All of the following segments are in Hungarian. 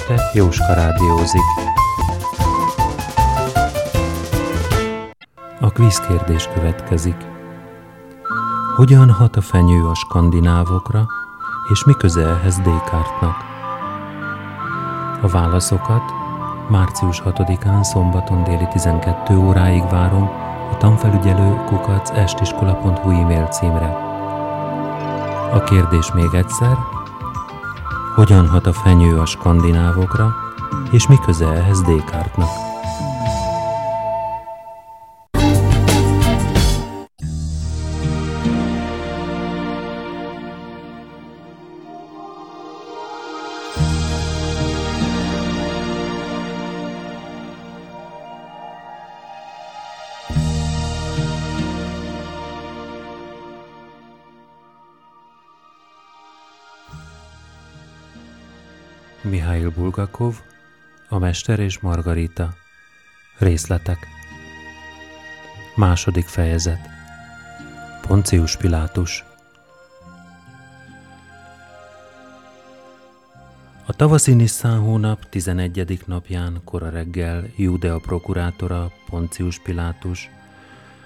este Jóska rádiózik. A kvízkérdés következik. Hogyan hat a fenyő a skandinávokra, és mi köze ehhez Descartesnak? A válaszokat március 6-án szombaton déli 12 óráig várom a tanfelügyelő kukac estiskola.hu e-mail címre. A kérdés még egyszer, hogyan hat a fenyő a skandinávokra, és mi köze ehhez Descartesnak? Bulgakov, A Mester és Margarita. Részletek. Második fejezet. Poncius Pilátus. A tavaszi Nisszán hónap 11. napján kora reggel Judea prokurátora Poncius Pilátus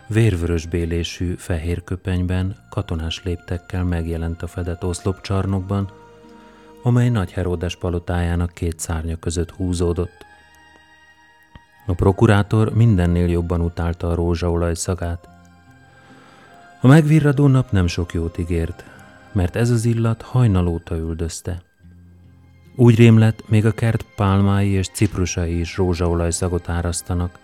vérvörös bélésű fehér köpenyben katonás léptekkel megjelent a fedett oszlopcsarnokban, amely Nagy Heródes palotájának két szárnya között húzódott. A prokurátor mindennél jobban utálta a rózsaolaj szagát. A megvirradó nap nem sok jót ígért, mert ez az illat hajnalóta üldözte. Úgy rém lett, még a kert pálmái és ciprusai is rózsaolaj szagot árasztanak,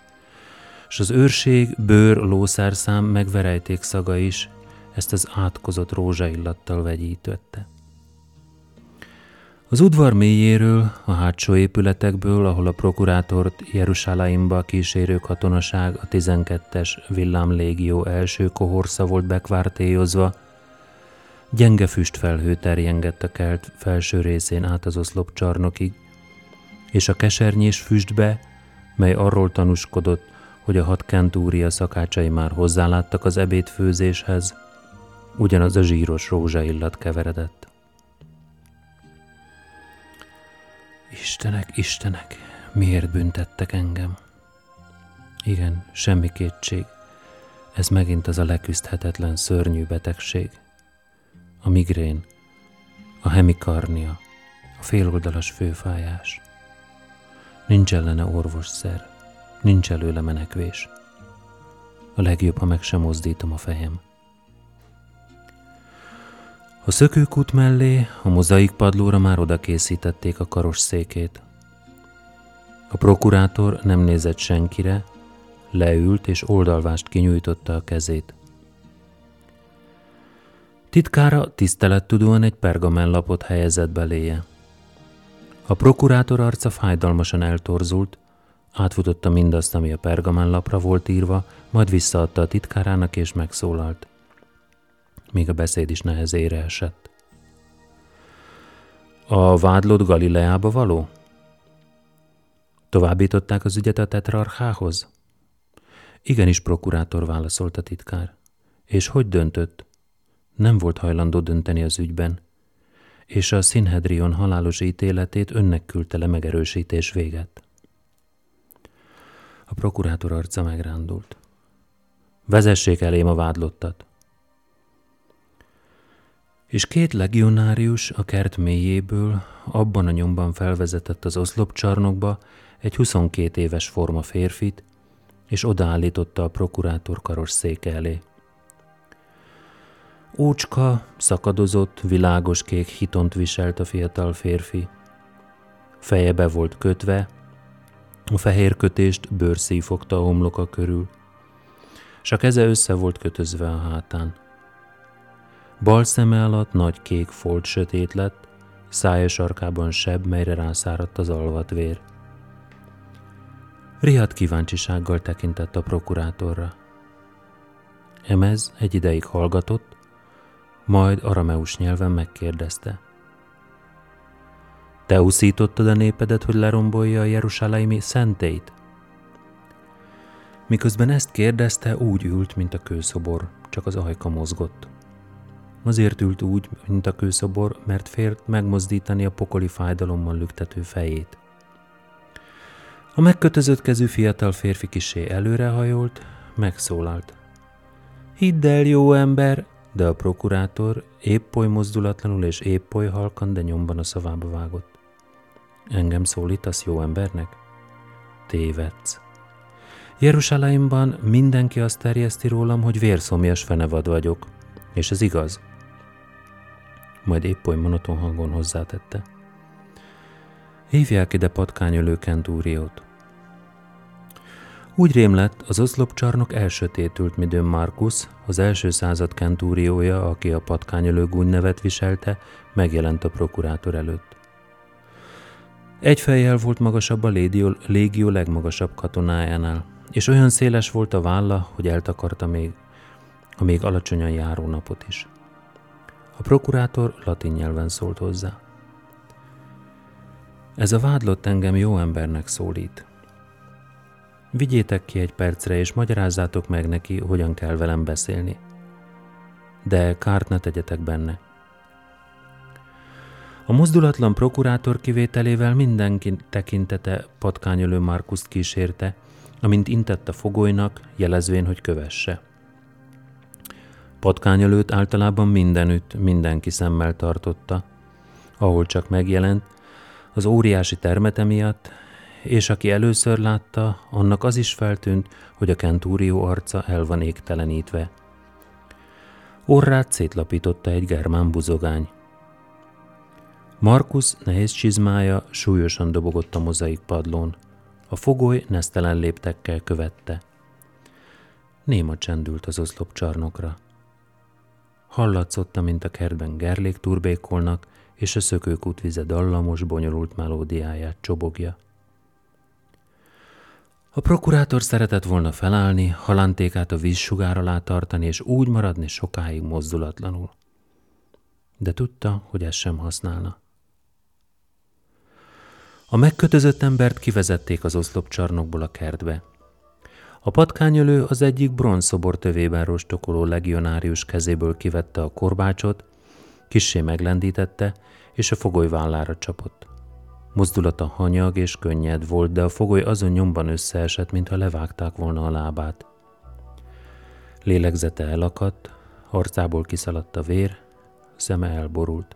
és az őrség, bőr, lószárszám meg szaga is ezt az átkozott rózsaillattal vegyítette. Az udvar mélyéről, a hátsó épületekből, ahol a prokurátort Jeruzsálemba kísérő katonaság a 12-es villámlégió első kohorsza volt bekvártélyozva, gyenge füstfelhő terjengett a kelt felső részén át az oszlop csarnokig, és a kesernyés füstbe, mely arról tanúskodott, hogy a hat kentúria szakácsai már hozzáláttak az ebédfőzéshez, ugyanaz a zsíros rózsaillat keveredett. Istenek, Istenek, miért büntettek engem? Igen, semmi kétség. Ez megint az a leküzdhetetlen szörnyű betegség. A migrén, a hemikarnia, a féloldalas főfájás. Nincs ellene orvosszer, nincs előle menekvés. A legjobb, ha meg sem mozdítom a fejem. A szökőkút mellé, a mozaik padlóra már oda készítették a karos székét. A prokurátor nem nézett senkire, leült és oldalvást kinyújtotta a kezét. Titkára tisztelettudóan egy pergamenlapot helyezett beléje. A prokurátor arca fájdalmasan eltorzult, átfutotta mindazt, ami a pergamenlapra volt írva, majd visszaadta a titkárának és megszólalt míg a beszéd is nehezére esett. A vádlott Galileába való? Továbbították az ügyet a tetrarchához? Igenis, prokurátor válaszolt a titkár. És hogy döntött? Nem volt hajlandó dönteni az ügyben, és a Sinhedrion halálos ítéletét önnek küldte le megerősítés véget. A prokurátor arca megrándult. Vezessék elém a vádlottat és két legionárius a kert mélyéből abban a nyomban felvezetett az oszlopcsarnokba egy 22 éves forma férfit, és odaállította a prokurátor karos széke elé. Ócska, szakadozott, világos kék hitont viselt a fiatal férfi. Fejebe volt kötve, a fehér kötést bőrszíj fogta a homloka körül, s a keze össze volt kötözve a hátán. Bal szeme alatt nagy kék folt sötét lett, szája sarkában seb, melyre rászáradt az alvat vér. Riad kíváncsisággal tekintett a prokurátorra. Emez egy ideig hallgatott, majd arameus nyelven megkérdezte. Te uszítottad a népedet, hogy lerombolja a Jeruzsálemi szentét? Miközben ezt kérdezte, úgy ült, mint a kőszobor, csak az ajka mozgott. Azért ült úgy, mint a kőszobor, mert félt megmozdítani a pokoli fájdalommal lüktető fejét. A megkötözött kezű fiatal férfi kisé előrehajolt, megszólalt. Hidd el, jó ember, de a prokurátor épp oly mozdulatlanul és épp oly halkan, de nyomban a szavába vágott. Engem szólítasz jó embernek? Tévedsz. Jeruzsálemban mindenki azt terjeszti rólam, hogy vérszomjas fenevad vagyok. És ez igaz. Majd épp oly monoton hangon hozzátette. Hívják ide patkányölő kentúriót. Úgy rém lett, az oszlopcsarnok elsötétült, midőn Markus, az első század kentúriója, aki a patkányölő gúny nevet viselte, megjelent a prokurátor előtt. Egy fejjel volt magasabb a légió, légió legmagasabb katonájánál, és olyan széles volt a válla, hogy eltakarta még a még alacsonyan járó napot is. A prokurátor latin nyelven szólt hozzá. Ez a vádlott engem jó embernek szólít. Vigyétek ki egy percre, és magyarázzátok meg neki, hogyan kell velem beszélni. De kárt ne tegyetek benne. A mozdulatlan prokurátor kivételével mindenki tekintete patkányölő Markuszt kísérte, amint intett a fogolynak, jelezvén, hogy kövesse. Patkányölőt általában mindenütt, mindenki szemmel tartotta, ahol csak megjelent, az óriási termete miatt, és aki először látta, annak az is feltűnt, hogy a kentúrió arca el van égtelenítve. Orrát szétlapította egy germán buzogány. Markus nehéz csizmája súlyosan dobogott a mozaik padlón. A fogoly nesztelen léptekkel követte. Néma csendült az oszlop csarnokra. Hallatszott, mint a kertben gerlék turbékolnak, és a szökőkút vize dallamos, bonyolult melódiáját csobogja. A prokurátor szeretett volna felállni, halántékát a vízsugár alá tartani, és úgy maradni sokáig mozdulatlanul. De tudta, hogy ez sem használna. A megkötözött embert kivezették az oszlopcsarnokból a kertbe. A patkányölő az egyik bronzszobor tövében rostokoló legionárius kezéből kivette a korbácsot, kissé meglendítette, és a fogoly vállára csapott. Mozdulata hanyag és könnyed volt, de a fogoly azon nyomban összeesett, mintha levágták volna a lábát. Lélegzete elakadt, arcából kiszaladt a vér, szeme elborult.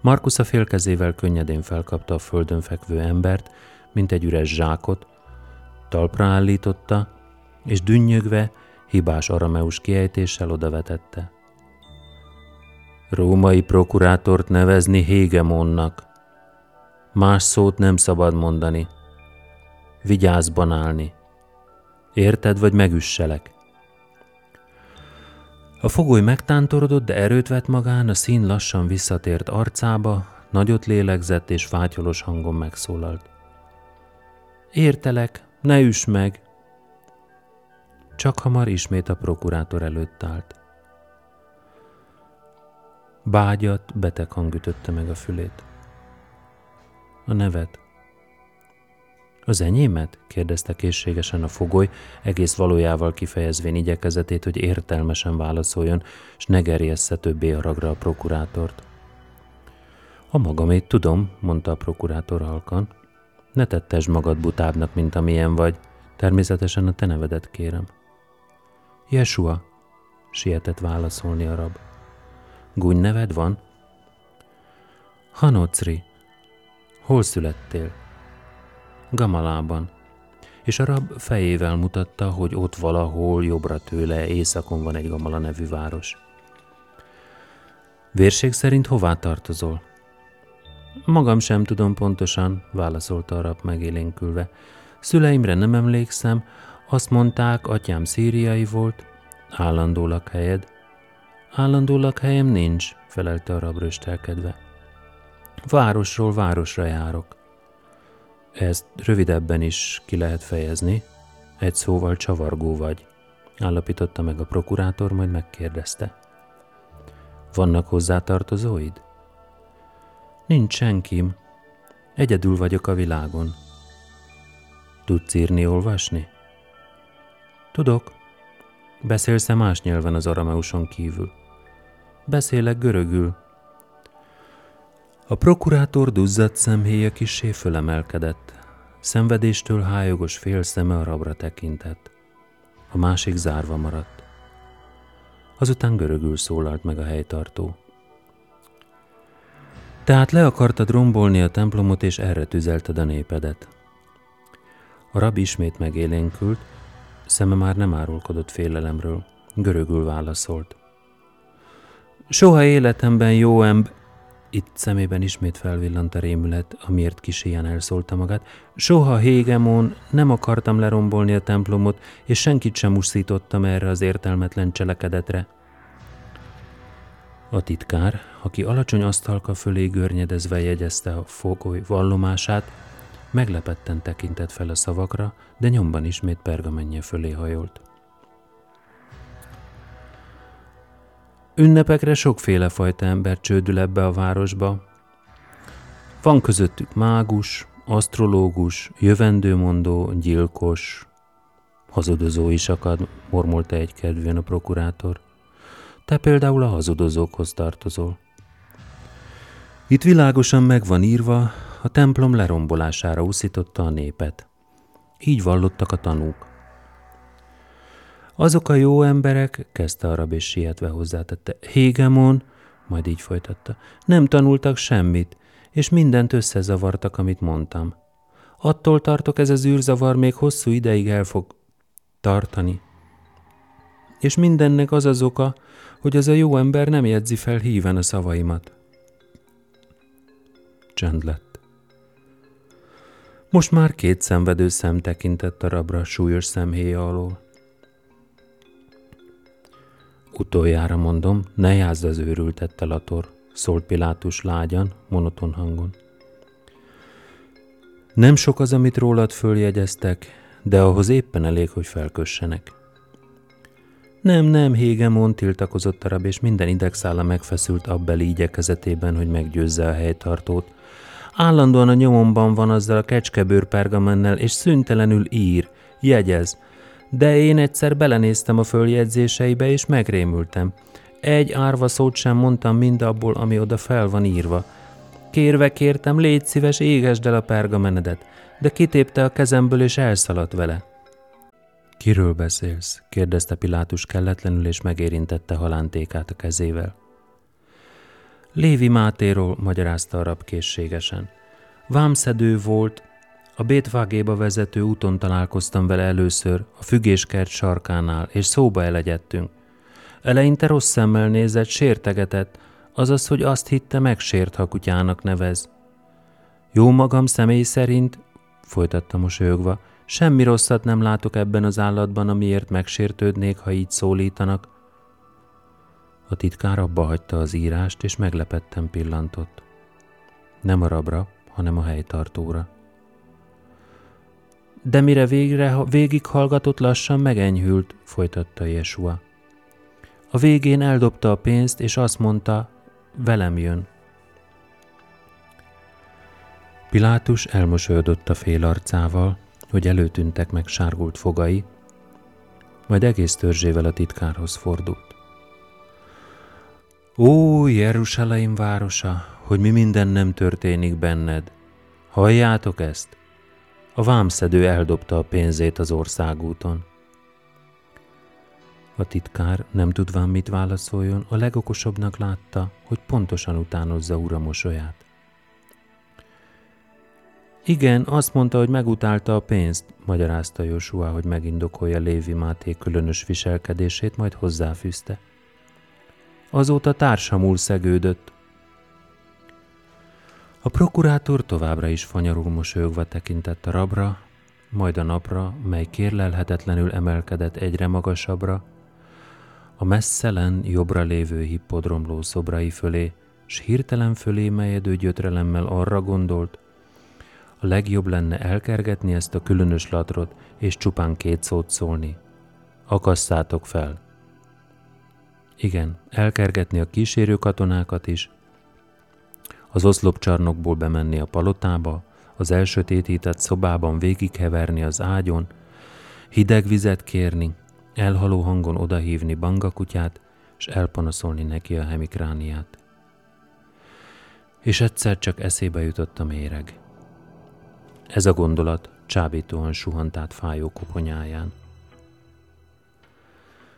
Markus a félkezével könnyedén felkapta a földön fekvő embert, mint egy üres zsákot, talpra állította, és dünnyögve, hibás arameus kiejtéssel odavetette. Római prokurátort nevezni Hégemonnak. Más szót nem szabad mondani. Vigyázban állni. Érted, vagy megüsselek? A fogoly megtántorodott, de erőt vett magán, a szín lassan visszatért arcába, nagyot lélegzett és fátyolos hangon megszólalt. Értelek, ne üss meg! Csak hamar ismét a prokurátor előtt állt. Bágyat, beteg hang ütötte meg a fülét. A nevet. Az enyémet? kérdezte készségesen a fogoly, egész valójával kifejezvén igyekezetét, hogy értelmesen válaszoljon, s ne gerjessze többé ragra a prokurátort. A magamét tudom, mondta a prokurátor halkan. Ne tettesd magad butábbnak, mint amilyen vagy. Természetesen a te nevedet kérem. Jesua, sietett válaszolni a rab. Gúny neved van? Hanocri. Hol születtél? Gamalában. És a rab fejével mutatta, hogy ott valahol jobbra tőle északon van egy Gamala nevű város. Vérség szerint hová tartozol? Magam sem tudom pontosan, válaszolta a rab megélénkülve. Szüleimre nem emlékszem, azt mondták, atyám szíriai volt, állandó lakhelyed. Állandó lakhelyem nincs, felelte a rab röstelkedve. Városról városra járok. Ezt rövidebben is ki lehet fejezni. Egy szóval csavargó vagy, állapította meg a prokurátor, majd megkérdezte. Vannak hozzátartozóid? Nincs senkim. Egyedül vagyok a világon. Tudsz írni, olvasni? Tudok. Beszélsz-e más nyelven az arameuson kívül? Beszélek görögül. A prokurátor duzzadt szemhéja kisé fölemelkedett. Szenvedéstől hájogos fél szeme a rabra tekintett. A másik zárva maradt. Azután görögül szólalt meg a helytartó. Tehát le akartad rombolni a templomot, és erre tüzelted a népedet. A rab ismét megélénkült, szeme már nem árulkodott félelemről. Görögül válaszolt. Soha életemben jó ember... Itt szemében ismét felvillant a rémület, amiért kis ilyen elszólta magát. Soha Hégemon nem akartam lerombolni a templomot, és senkit sem uszítottam erre az értelmetlen cselekedetre. A titkár, aki alacsony asztalka fölé görnyedezve jegyezte a fogoly vallomását, meglepetten tekintett fel a szavakra, de nyomban ismét pergamenje fölé hajolt. Ünnepekre sokféle fajta ember csődül ebbe a városba. Van közöttük mágus, asztrológus, jövendőmondó, gyilkos, hazudozó is akad, mormolta egy kedvűen a prokurátor. Te például a hazudozókhoz tartozol. Itt világosan meg van írva, a templom lerombolására úszította a népet. Így vallottak a tanúk. Azok a jó emberek, kezdte a és sietve hozzátette, Hégemon, majd így folytatta, nem tanultak semmit, és mindent összezavartak, amit mondtam. Attól tartok, ez az űrzavar még hosszú ideig el fog tartani. És mindennek az az oka, hogy az a jó ember nem jegyzi fel híven a szavaimat. Csend lett. Most már két szenvedő szem tekintett a rabra súlyos szemhéja alól. Utoljára mondom, ne jázd az őrültet, Lator, szólt Pilátus lágyan, monoton hangon. Nem sok az, amit rólad följegyeztek, de ahhoz éppen elég, hogy felkössenek. Nem, nem, Hégemon tiltakozott a rab, és minden idegszála megfeszült abbeli igyekezetében, hogy meggyőzze a helytartót. Állandóan a nyomomban van azzal a kecskebőr pergamennel, és szüntelenül ír, jegyez, de én egyszer belenéztem a följegyzéseibe, és megrémültem. Egy árva szót sem mondtam mindabból, ami oda fel van írva. Kérve kértem, légy szíves, égesd el a pergamenedet, de kitépte a kezemből, és elszaladt vele. Kiről beszélsz? kérdezte Pilátus kelletlenül, és megérintette halántékát a kezével. Lévi Mátéról, magyarázta a rab készségesen. Vámszedő volt, a Bétvágéba vezető úton találkoztam vele először, a fügéskert sarkánál, és szóba elegyedtünk. Eleinte rossz szemmel nézett, sértegetett, azaz, hogy azt hitte megsért, ha kutyának nevez. Jó magam személy szerint, folytatta mosolyogva, semmi rosszat nem látok ebben az állatban, amiért megsértődnék, ha így szólítanak. A titkár abba hagyta az írást, és meglepetten pillantott. Nem a rabra, hanem a helytartóra de mire végre végighallgatott, lassan megenyhült, folytatta Jesua. A végén eldobta a pénzt, és azt mondta, velem jön. Pilátus elmosolyodott a fél arcával, hogy előtűntek meg sárgult fogai, majd egész törzsével a titkárhoz fordult. Ó, Jeruzsálem városa, hogy mi minden nem történik benned! Halljátok ezt? A vámszedő eldobta a pénzét az országúton. A titkár, nem tudván mit válaszoljon, a legokosabbnak látta, hogy pontosan utánozza ura mosolyát. Igen, azt mondta, hogy megutálta a pénzt, magyarázta Joshua, hogy megindokolja Lévi Máté különös viselkedését, majd hozzáfűzte. Azóta társamul szegődött, a prokurátor továbbra is fanyarul mosolyogva tekintett a rabra, majd a napra, mely kérlelhetetlenül emelkedett egyre magasabbra, a messzelen jobbra lévő hippodromló szobrai fölé, s hirtelen fölé melyedő gyötrelemmel arra gondolt, a legjobb lenne elkergetni ezt a különös latrot, és csupán két szót szólni. Akasszátok fel! Igen, elkergetni a kísérő katonákat is, az oszlopcsarnokból bemenni a palotába, az elsötétített szobában végigheverni az ágyon, hideg vizet kérni, elhaló hangon odahívni Banga kutyát, és elpanaszolni neki a hemikrániát. És egyszer csak eszébe jutott a méreg. Ez a gondolat csábítóan suhant át fájó koponyáján.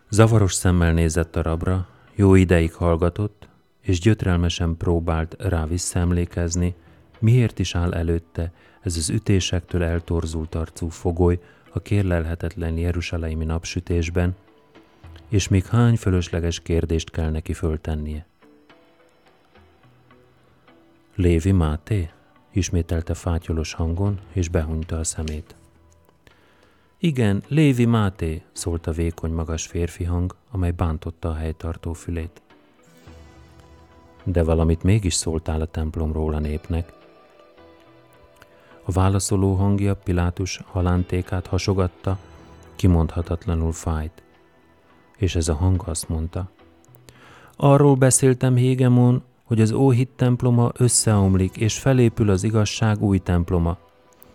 Zavaros szemmel nézett a rabra, jó ideig hallgatott, és gyötrelmesen próbált rá visszaemlékezni, miért is áll előtte ez az ütésektől eltorzult arcú fogoly a kérlelhetetlen Jeruzsálemi napsütésben, és még hány fölösleges kérdést kell neki föltennie. Lévi Máté? Ismételte fátyolos hangon, és behunyta a szemét. Igen, Lévi Máté, szólt a vékony magas férfi hang, amely bántotta a helytartó fülét. De valamit mégis szóltál a templomról a népnek. A válaszoló hangja Pilátus halántékát hasogatta, kimondhatatlanul fájt. És ez a hang azt mondta. Arról beszéltem Hégemon, hogy az óhit temploma összeomlik, és felépül az igazság új temploma.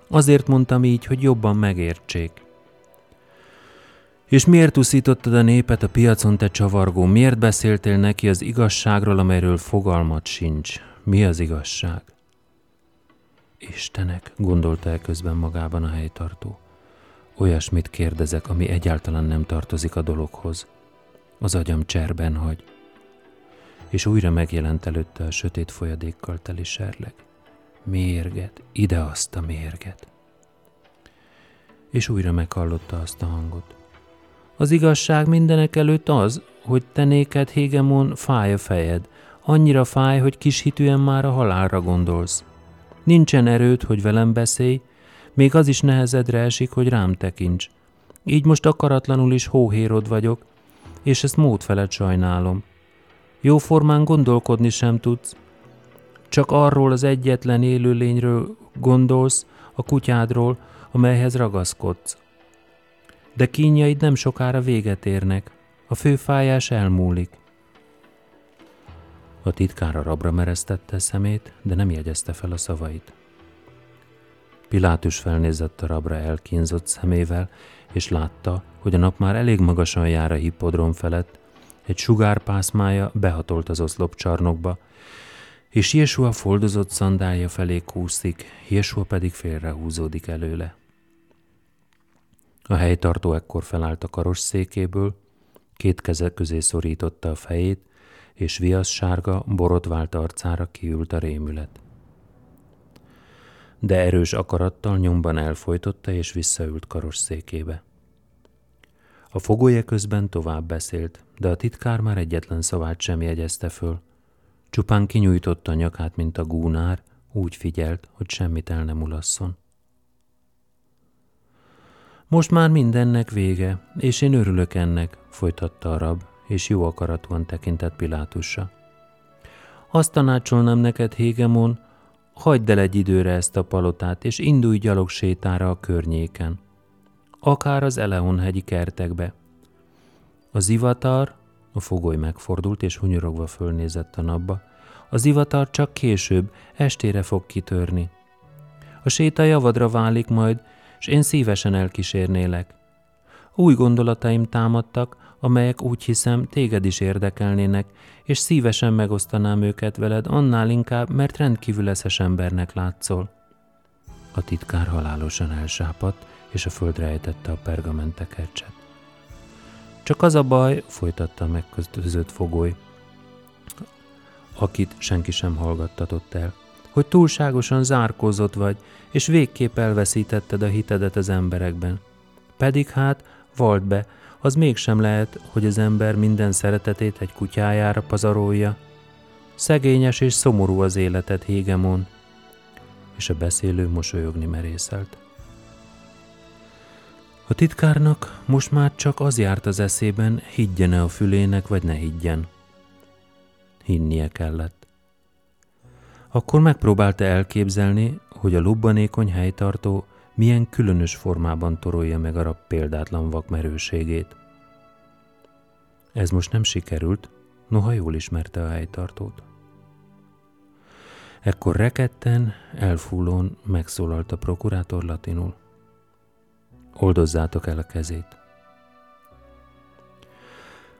Azért mondtam így, hogy jobban megértsék. És miért uszítottad a népet a piacon, te csavargó? Miért beszéltél neki az igazságról, amelyről fogalmat sincs? Mi az igazság? Istenek, gondolta el közben magában a helytartó. Olyasmit kérdezek, ami egyáltalán nem tartozik a dologhoz. Az agyam cserben hagy. És újra megjelent előtte a sötét folyadékkal teli serleg. Mérget, ide azt a mérget. És újra meghallotta azt a hangot. Az igazság mindenek előtt az, hogy te néked, Hégemon, fáj a fejed. Annyira fáj, hogy kis hitűen már a halálra gondolsz. Nincsen erőd, hogy velem beszélj, még az is nehezedre esik, hogy rám tekints. Így most akaratlanul is hóhérod vagyok, és ezt mód felett sajnálom. Jóformán gondolkodni sem tudsz, csak arról az egyetlen élőlényről gondolsz, a kutyádról, amelyhez ragaszkodsz. De kínjaid nem sokára véget érnek, a főfájás elmúlik. A titkár a rabra mereztette szemét, de nem jegyezte fel a szavait. Pilátus felnézett a rabra elkínzott szemével, és látta, hogy a nap már elég magasan jár a hippodrom felett, egy sugárpászmája behatolt az oszlopcsarnokba, és Jésua foldozott szandálja felé kúszik, Jésua pedig félrehúzódik előle. A helytartó ekkor felállt a karosszékéből, két keze közé szorította a fejét, és viasz sárga, borotvált arcára kiült a rémület. De erős akarattal nyomban elfolytotta és visszaült karosszékébe. A fogolya közben tovább beszélt, de a titkár már egyetlen szavát sem jegyezte föl. Csupán kinyújtotta a nyakát, mint a gúnár, úgy figyelt, hogy semmit el nem ulasszon. Most már mindennek vége, és én örülök ennek, folytatta a rab, és jó akaratúan tekintett Pilátusra. Azt tanácsolnám neked, Hégemon, hagyd el egy időre ezt a palotát, és indulj gyalog sétára a környéken. Akár az Eleon hegyi kertekbe. Az zivatar, a fogoly megfordult, és hunyorogva fölnézett a napba, az zivatar csak később, estére fog kitörni. A séta javadra válik majd, és én szívesen elkísérnélek. Új gondolataim támadtak, amelyek úgy hiszem téged is érdekelnének, és szívesen megosztanám őket veled, annál inkább, mert rendkívül eszes embernek látszol. A titkár halálosan elsápadt, és a földre ejtette a pergamentekercset. Csak az a baj, folytatta a megközött fogoly, akit senki sem hallgattatott el, hogy túlságosan zárkózott vagy, és végképp elveszítetted a hitedet az emberekben. Pedig hát, vald be, az mégsem lehet, hogy az ember minden szeretetét egy kutyájára pazarolja. Szegényes és szomorú az életed, Hégemon. És a beszélő mosolyogni merészelt. A titkárnak most már csak az járt az eszében, higgyene a fülének, vagy ne higgyen. Hinnie kellett. Akkor megpróbálta elképzelni, hogy a lubbanékony helytartó milyen különös formában torolja meg a rab példátlan vakmerőségét. Ez most nem sikerült, noha jól ismerte a helytartót. Ekkor reketten, elfúlón megszólalt a prokurátor latinul. Oldozzátok el a kezét.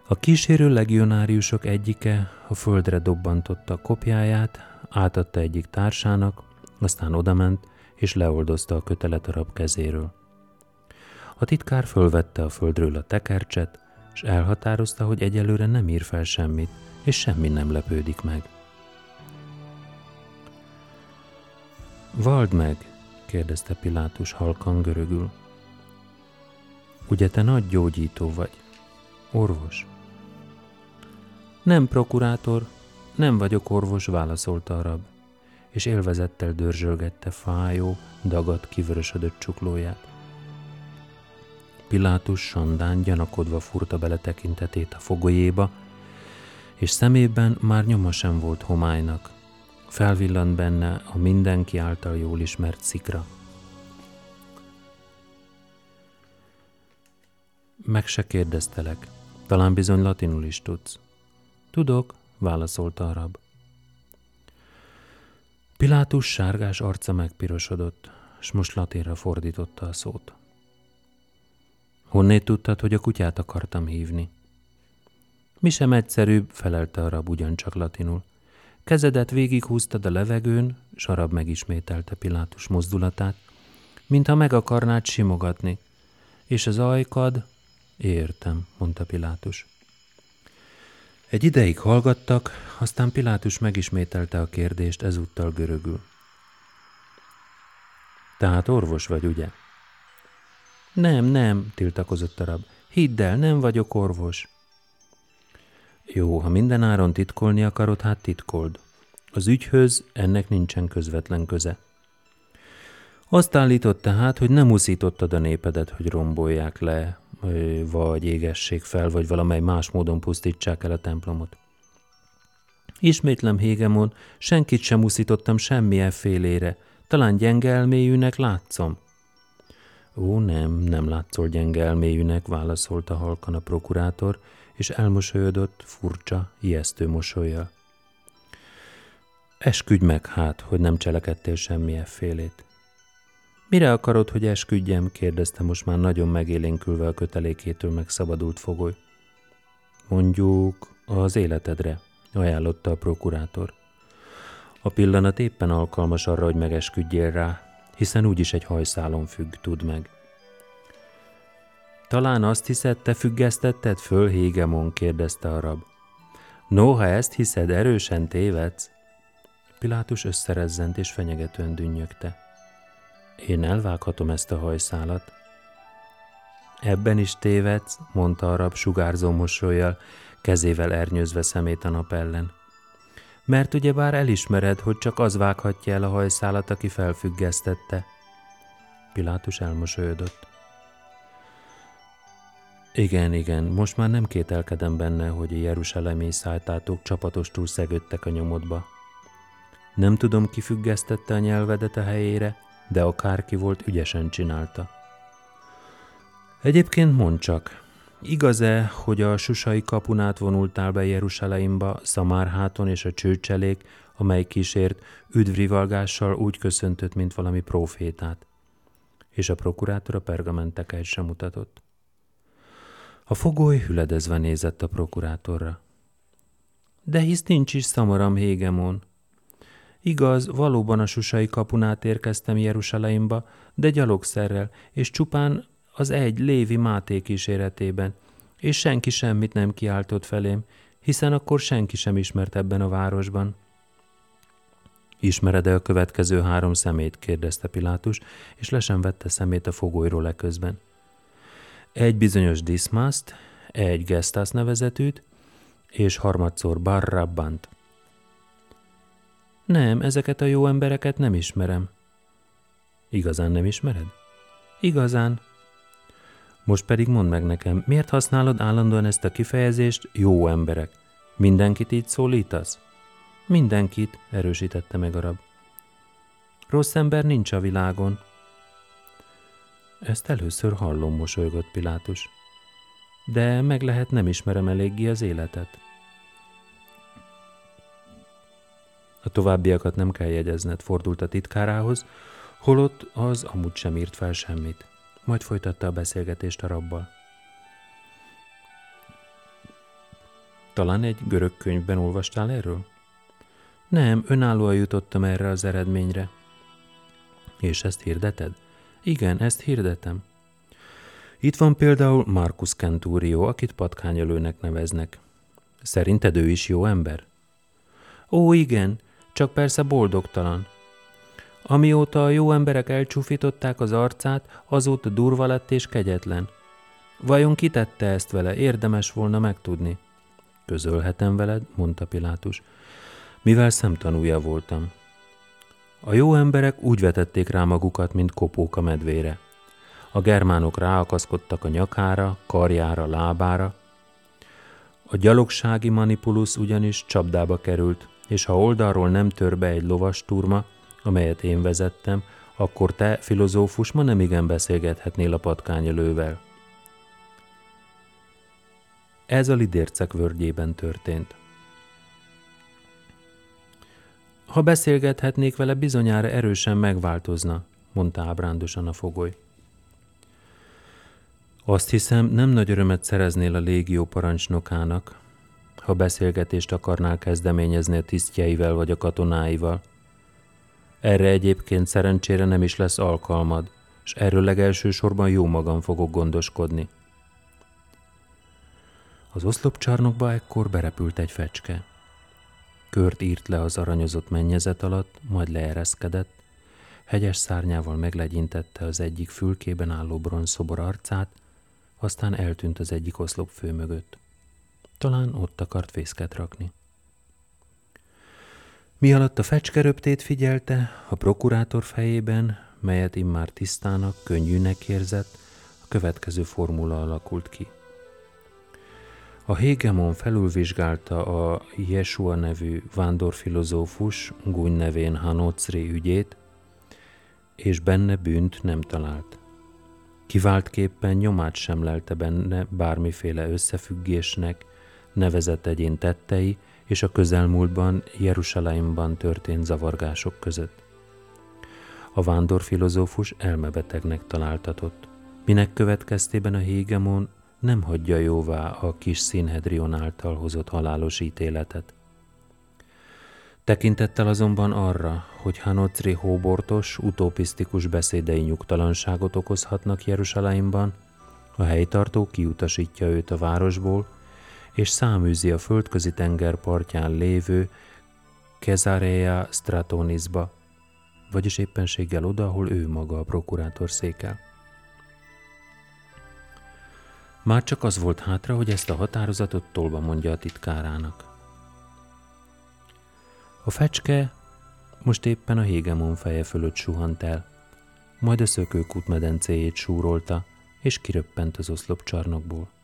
A kísérő legionáriusok egyike a földre dobbantotta a kopjáját, átadta egyik társának, aztán odament, és leoldozta a kötelet a rab kezéről. A titkár fölvette a földről a tekercset, és elhatározta, hogy egyelőre nem ír fel semmit, és semmi nem lepődik meg. Vald meg, kérdezte Pilátus halkan görögül. Ugye te nagy gyógyító vagy? Orvos? Nem prokurátor, nem vagyok orvos, válaszolta a rab, és élvezettel dörzsölgette fájó, dagat, kivörösödött csuklóját. Pilátus sandán gyanakodva furta bele tekintetét a fogolyéba, és szemében már nyoma sem volt homálynak. Felvillant benne a mindenki által jól ismert szikra. Meg se kérdeztelek. Talán bizony latinul is tudsz. Tudok, válaszolta a rab. Pilátus sárgás arca megpirosodott, s most latinra fordította a szót. Honnét tudtad, hogy a kutyát akartam hívni? Mi sem egyszerűbb, felelte a rab ugyancsak latinul. Kezedet végighúztad a levegőn, s a rab megismételte Pilátus mozdulatát, mintha meg akarnád simogatni. És az ajkad? Értem, mondta Pilátus. Egy ideig hallgattak, aztán Pilátus megismételte a kérdést ezúttal görögül. Tehát orvos vagy, ugye? Nem, nem, tiltakozott a rab. Hidd el, nem vagyok orvos. Jó, ha minden áron titkolni akarod, hát titkold. Az ügyhöz ennek nincsen közvetlen köze. Azt állított tehát, hogy nem uszítottad a népedet, hogy rombolják le, vagy égessék fel, vagy valamely más módon pusztítsák el a templomot. Ismétlem, Hégemon, senkit sem uszítottam semmilyen félére, talán gyenge elmélyűnek látszom. Ó, nem, nem látszol gyenge elmélyűnek, válaszolta halkan a prokurátor, és elmosolyodott furcsa, ijesztő mosolyjal. Esküdj meg hát, hogy nem cselekedtél semmilyen félét. Mire akarod, hogy esküdjem? kérdezte most már nagyon megélénkülve a kötelékétől megszabadult fogoly. Mondjuk az életedre, ajánlotta a prokurátor. A pillanat éppen alkalmas arra, hogy megesküdjél rá, hiszen úgyis egy hajszálon függ, tud meg. Talán azt hiszed, te függesztetted föl, Hégemon, kérdezte a rab. No, ha ezt hiszed, erősen tévedsz. Pilátus összerezzent és fenyegetően dünnyögte. Én elvághatom ezt a hajszálat. Ebben is tévedsz, mondta a rab sugárzó mosolyjal, kezével ernyőzve szemét a nap ellen. Mert ugyebár elismered, hogy csak az vághatja el a hajszálat, aki felfüggesztette. Pilátus elmosolyodott. Igen, igen, most már nem kételkedem benne, hogy a Jeruzsálemi szájtátók csapatostul szegődtek a nyomodba. Nem tudom, ki függesztette a nyelvedet a helyére, de akárki volt, ügyesen csinálta. Egyébként mond csak, igaz-e, hogy a susai kapun átvonultál be Jeruzsálemba Szamárháton és a csőcselék, amely kísért üdvrivalgással úgy köszöntött, mint valami profétát? És a prokurátor a pergamenteket sem mutatott. A fogoly hüledezve nézett a prokurátorra. De hisz nincs is szamaram Hégemon, Igaz, valóban a susai kapunát érkeztem Jeruzsálemba, de gyalogszerrel, és csupán az egy Lévi Máté kíséretében, és senki semmit nem kiáltott felém, hiszen akkor senki sem ismert ebben a városban. Ismered-e a következő három szemét? kérdezte Pilátus, és le sem vette szemét a fogolyról eközben. Egy bizonyos Dismaszt, egy Gestas nevezetűt, és harmadszor Barrabbant. Nem, ezeket a jó embereket nem ismerem. Igazán nem ismered? Igazán. Most pedig mondd meg nekem, miért használod állandóan ezt a kifejezést jó emberek? Mindenkit így szólítasz? Mindenkit, erősítette meg a rab. Rossz ember nincs a világon. Ezt először hallom, mosolygott Pilátus. De meg lehet nem ismerem eléggé az életet. A továbbiakat nem kell jegyezned, fordult a titkárához, holott az amúgy sem írt fel semmit. Majd folytatta a beszélgetést a rabbal. Talán egy görög könyvben olvastál erről? Nem, önállóan jutottam erre az eredményre. És ezt hirdeted? Igen, ezt hirdetem. Itt van például Marcus Centurio, akit patkányölőnek neveznek. Szerinted ő is jó ember? Ó, igen, csak persze boldogtalan. Amióta a jó emberek elcsúfították az arcát, azóta durva lett és kegyetlen. Vajon kitette ezt vele? Érdemes volna megtudni. Közölhetem veled, mondta Pilátus, mivel szemtanúja voltam. A jó emberek úgy vetették rá magukat, mint kopók a medvére. A germánok ráakaszkodtak a nyakára, karjára, lábára. A gyalogsági manipulus ugyanis csapdába került, és ha oldalról nem tör be egy lovas turma, amelyet én vezettem, akkor te, filozófus, ma nem igen beszélgethetnél a patkányelővel. Ez a lidércek vörgyében történt. Ha beszélgethetnék vele, bizonyára erősen megváltozna, mondta ábrándosan a fogoly. Azt hiszem, nem nagy örömet szereznél a légió parancsnokának, ha beszélgetést akarnál kezdeményezni a tisztjeivel vagy a katonáival. Erre egyébként szerencsére nem is lesz alkalmad, és erről legelsősorban jó magam fogok gondoskodni. Az oszlopcsarnokba ekkor berepült egy fecske. Kört írt le az aranyozott mennyezet alatt, majd leereszkedett, hegyes szárnyával meglegyintette az egyik fülkében álló bronzszobor arcát, aztán eltűnt az egyik oszlop fő mögött. Talán ott akart fészket rakni. Mi alatt a fecskeröptét figyelte, a prokurátor fejében, melyet immár tisztának, könnyűnek érzett, a következő formula alakult ki. A Hegemon felülvizsgálta a Yeshua nevű vándorfilozófus, gúny nevén Hanocri ügyét, és benne bűnt nem talált. Kiváltképpen nyomát sem lelte benne bármiféle összefüggésnek, nevezett egyén tettei és a közelmúltban Jeruzsálemban történt zavargások között. A vándorfilozófus elmebetegnek találtatott, minek következtében a Hégemon nem hagyja jóvá a kis színhedrion által hozott halálos ítéletet. Tekintettel azonban arra, hogy Hanocri hóbortos, utopisztikus beszédei nyugtalanságot okozhatnak Jeruzsálemban, a helytartó kiutasítja őt a városból, és száműzi a földközi tenger partján lévő Kezarea Stratonisba, vagyis éppenséggel oda, ahol ő maga a prokurátor székel. Már csak az volt hátra, hogy ezt a határozatot tolba mondja a titkárának. A fecske most éppen a hégemon feje fölött suhant el, majd a szökőkút medencéjét súrolta, és kiröppent az oszlopcsarnokból.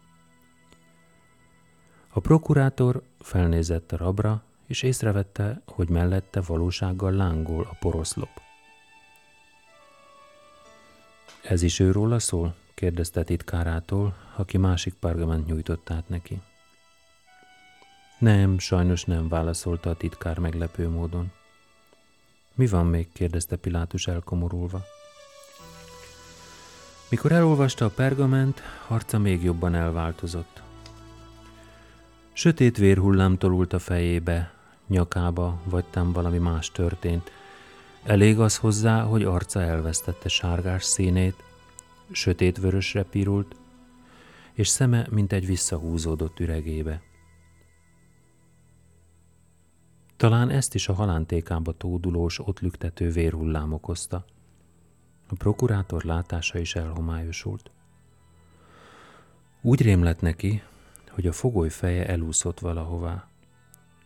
A prokurátor felnézett a rabra, és észrevette, hogy mellette valósággal lángol a poroszlop. Ez is őróla szól? kérdezte titkárától, aki másik pergament nyújtott át neki. Nem, sajnos nem, válaszolta a titkár meglepő módon. Mi van még? kérdezte Pilátus elkomorulva. Mikor elolvasta a pergament, arca még jobban elváltozott. Sötét vérhullám tolult a fejébe, nyakába, vagy tám valami más történt. Elég az hozzá, hogy arca elvesztette sárgás színét, sötét vörösre pirult, és szeme mint egy visszahúzódott üregébe. Talán ezt is a halántékába tódulós, ott lüktető vérhullám okozta. A prokurátor látása is elhomályosult. Úgy rémlett neki, hogy a fogoly feje elúszott valahová,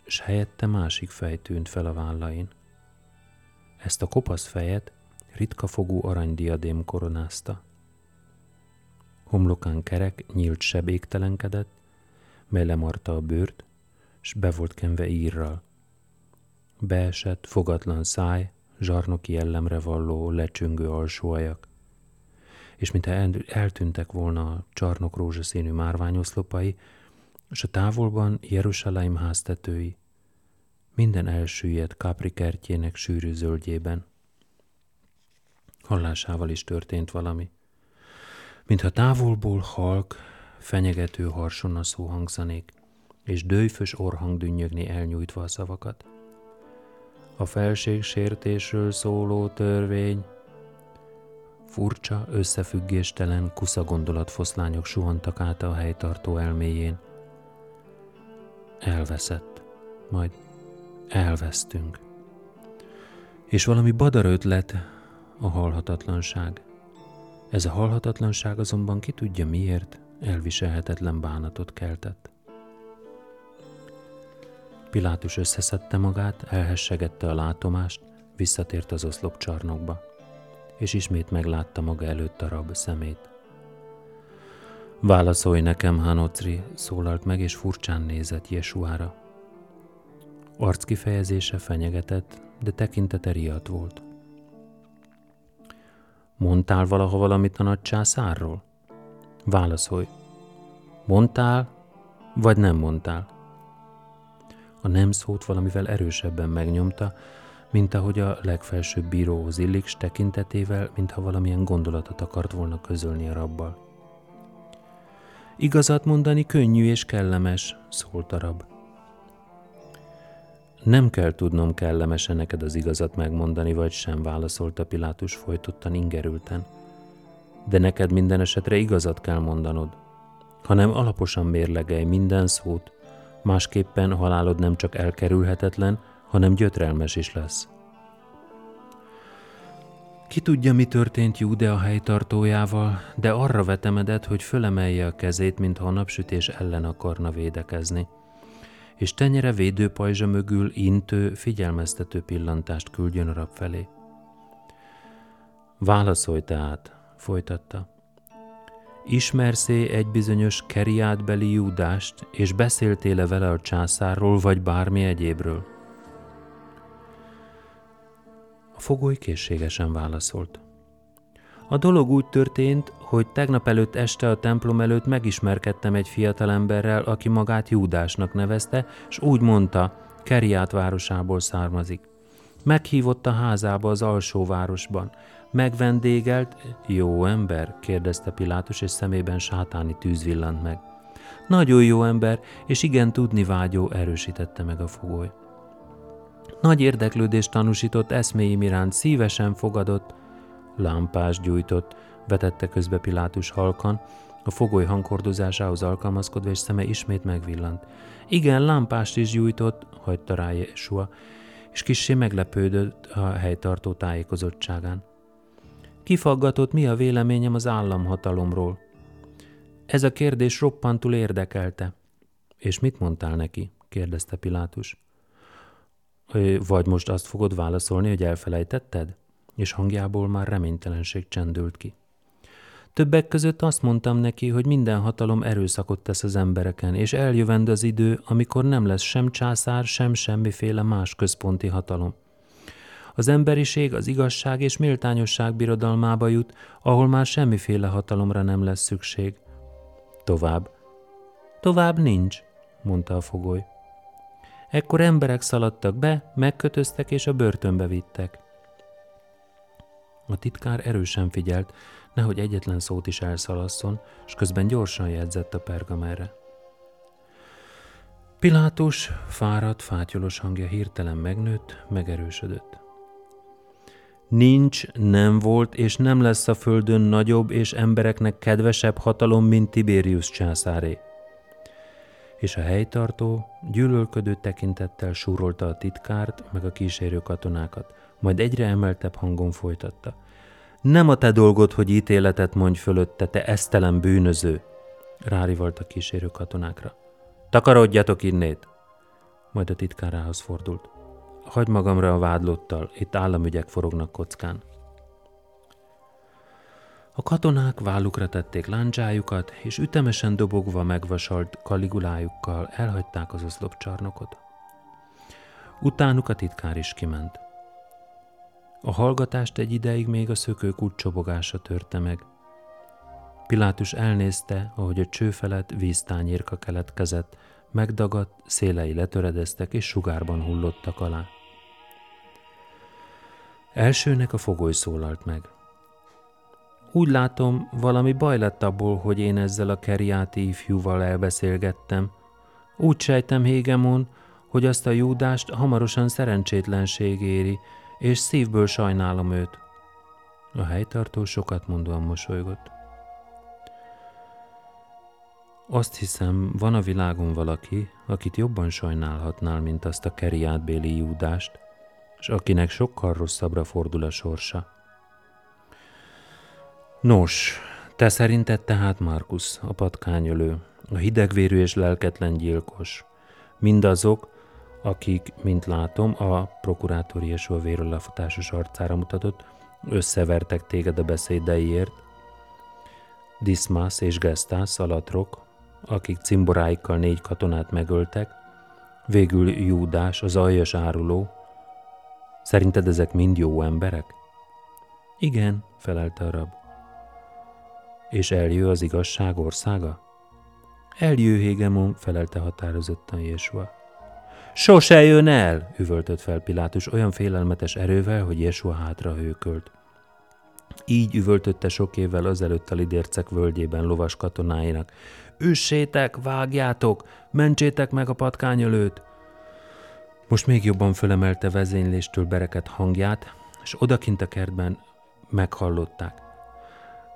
és helyette másik fej tűnt fel a vállain. Ezt a kopasz fejet ritka fogú aranydiadém koronázta. Homlokán kerek, nyílt seb égtelenkedett, mely lemarta a bőrt, s be volt kenve írral. Beesett, fogatlan száj, zsarnoki jellemre valló, lecsüngő alsóajak. És mintha eltűntek volna a csarnok rózsaszínű márványoszlopai, és a távolban Jeruzsálem háztetői, minden elsüllyedt Capri kertjének sűrű zöldjében. Hallásával is történt valami. Mintha távolból halk, fenyegető harsonna szó hangzanék, és dőjfös orhang dünnyögni elnyújtva a szavakat. A felség sértésről szóló törvény, Furcsa, összefüggéstelen, kusza gondolatfoszlányok suhantak át a helytartó elméjén. Elveszett, majd elvesztünk. És valami badar ötlet a halhatatlanság. Ez a halhatatlanság azonban ki tudja miért elviselhetetlen bánatot keltett. Pilátus összeszedte magát, elhessegette a látomást, visszatért az oszlop csarnokba, és ismét meglátta maga előtt a rab szemét. Válaszolj nekem, Hanocri, szólalt meg, és furcsán nézett Jesuára. Arc kifejezése fenyegetett, de tekintete riadt volt. Mondtál valaha valamit a nagy császárról? Válaszolj. Mondtál, vagy nem mondtál? A nem szót valamivel erősebben megnyomta, mint ahogy a legfelsőbb bíróhoz illik, tekintetével, mintha valamilyen gondolatot akart volna közölni a rabbal. Igazat mondani könnyű és kellemes, szólt a rab. Nem kell tudnom kellemesen neked az igazat megmondani, vagy sem, válaszolta Pilátus folytottan ingerülten. De neked minden esetre igazat kell mondanod, hanem alaposan mérlegelj minden szót, másképpen halálod nem csak elkerülhetetlen, hanem gyötrelmes is lesz. Ki tudja, mi történt Júdea helytartójával, de arra vetemedett, hogy fölemelje a kezét, mintha a napsütés ellen akarna védekezni és tenyere védőpajzsa mögül intő, figyelmeztető pillantást küldjön a rab felé. Válaszolj tehát, folytatta. Ismerszé egy bizonyos keriátbeli Júdást, és beszéltél-e vele a császárról, vagy bármi egyébről? A fogoly készségesen válaszolt. A dolog úgy történt, hogy tegnap előtt este a templom előtt megismerkedtem egy fiatalemberrel, aki magát Júdásnak nevezte, és úgy mondta, Keriát városából származik. Meghívott a házába az alsóvárosban. Megvendégelt, jó ember? kérdezte Pilátus, és szemében sátáni tűz villant meg. Nagyon jó ember, és igen tudni vágyó, erősítette meg a fogoly. Nagy érdeklődést tanúsított eszméim iránt, szívesen fogadott, lámpás gyújtott, vetette közbe Pilátus halkan, a fogoly hangkordozásához alkalmazkodva, és szeme ismét megvillant. Igen, lámpást is gyújtott, hagyta rá Jesua, és kissé meglepődött a helytartó tájékozottságán. Kifaggatott, mi a véleményem az államhatalomról. Ez a kérdés roppantul érdekelte. És mit mondtál neki? kérdezte Pilátus. Vagy most azt fogod válaszolni, hogy elfelejtetted? és hangjából már reménytelenség csendült ki. Többek között azt mondtam neki, hogy minden hatalom erőszakot tesz az embereken, és eljövend az idő, amikor nem lesz sem császár, sem semmiféle más központi hatalom. Az emberiség az igazság és méltányosság birodalmába jut, ahol már semmiféle hatalomra nem lesz szükség. Tovább. Tovább nincs, mondta a fogoly. Ekkor emberek szaladtak be, megkötöztek és a börtönbe vittek. A titkár erősen figyelt, nehogy egyetlen szót is elszalasszon, és közben gyorsan jegyzett a pergamerre. Pilátus fáradt, fátyolos hangja hirtelen megnőtt, megerősödött. Nincs, nem volt és nem lesz a földön nagyobb és embereknek kedvesebb hatalom, mint Tiberius császáré. És a helytartó gyűlölködő tekintettel súrolta a titkárt, meg a kísérő katonákat majd egyre emeltebb hangon folytatta. Nem a te dolgod, hogy ítéletet mondj fölötte, te esztelen bűnöző, rárivalt a kísérő katonákra. Takarodjatok innét! Majd a titkárához fordult. Hagy magamra a vádlottal, itt államügyek forognak kockán. A katonák vállukra tették láncsájukat, és ütemesen dobogva megvasalt kaligulájukkal elhagyták az oszlopcsarnokot. Utánuk a titkár is kiment. A hallgatást egy ideig még a szökőkút csobogása törte meg. Pilátus elnézte, ahogy a cső felett víztányérka keletkezett, megdagadt, szélei letöredeztek és sugárban hullottak alá. Elsőnek a fogoly szólalt meg. Úgy látom, valami baj lett abból, hogy én ezzel a keriáti ifjúval elbeszélgettem. Úgy sejtem, Hégemon, hogy azt a Júdást hamarosan szerencsétlenség éri, és szívből sajnálom őt. A helytartó sokat mondóan mosolygott. Azt hiszem, van a világon valaki, akit jobban sajnálhatnál, mint azt a keriátbéli júdást, és akinek sokkal rosszabbra fordul a sorsa. Nos, te szerinted tehát Markus, a patkányölő, a hidegvérű és lelketlen gyilkos, mindazok, akik, mint látom, a prokurátor Jesua vérölafatásos arcára mutatott, összevertek téged a beszédeiért, Dismas és Gestas, alatrok, akik cimboráikkal négy katonát megöltek, végül Júdás, az aljas áruló. Szerinted ezek mind jó emberek? Igen, felelte a rab. És eljő az igazság országa? Eljő, Hégemon, felelte határozottan Jesua. Sose jön el, üvöltött fel Pilátus olyan félelmetes erővel, hogy Jesua hátra hőkölt. Így üvöltötte sok évvel azelőtt a lidércek völgyében lovas katonáinak. Üssétek, vágjátok, mentsétek meg a patkányölőt! Most még jobban fölemelte vezényléstől bereket hangját, és odakint a kertben meghallották.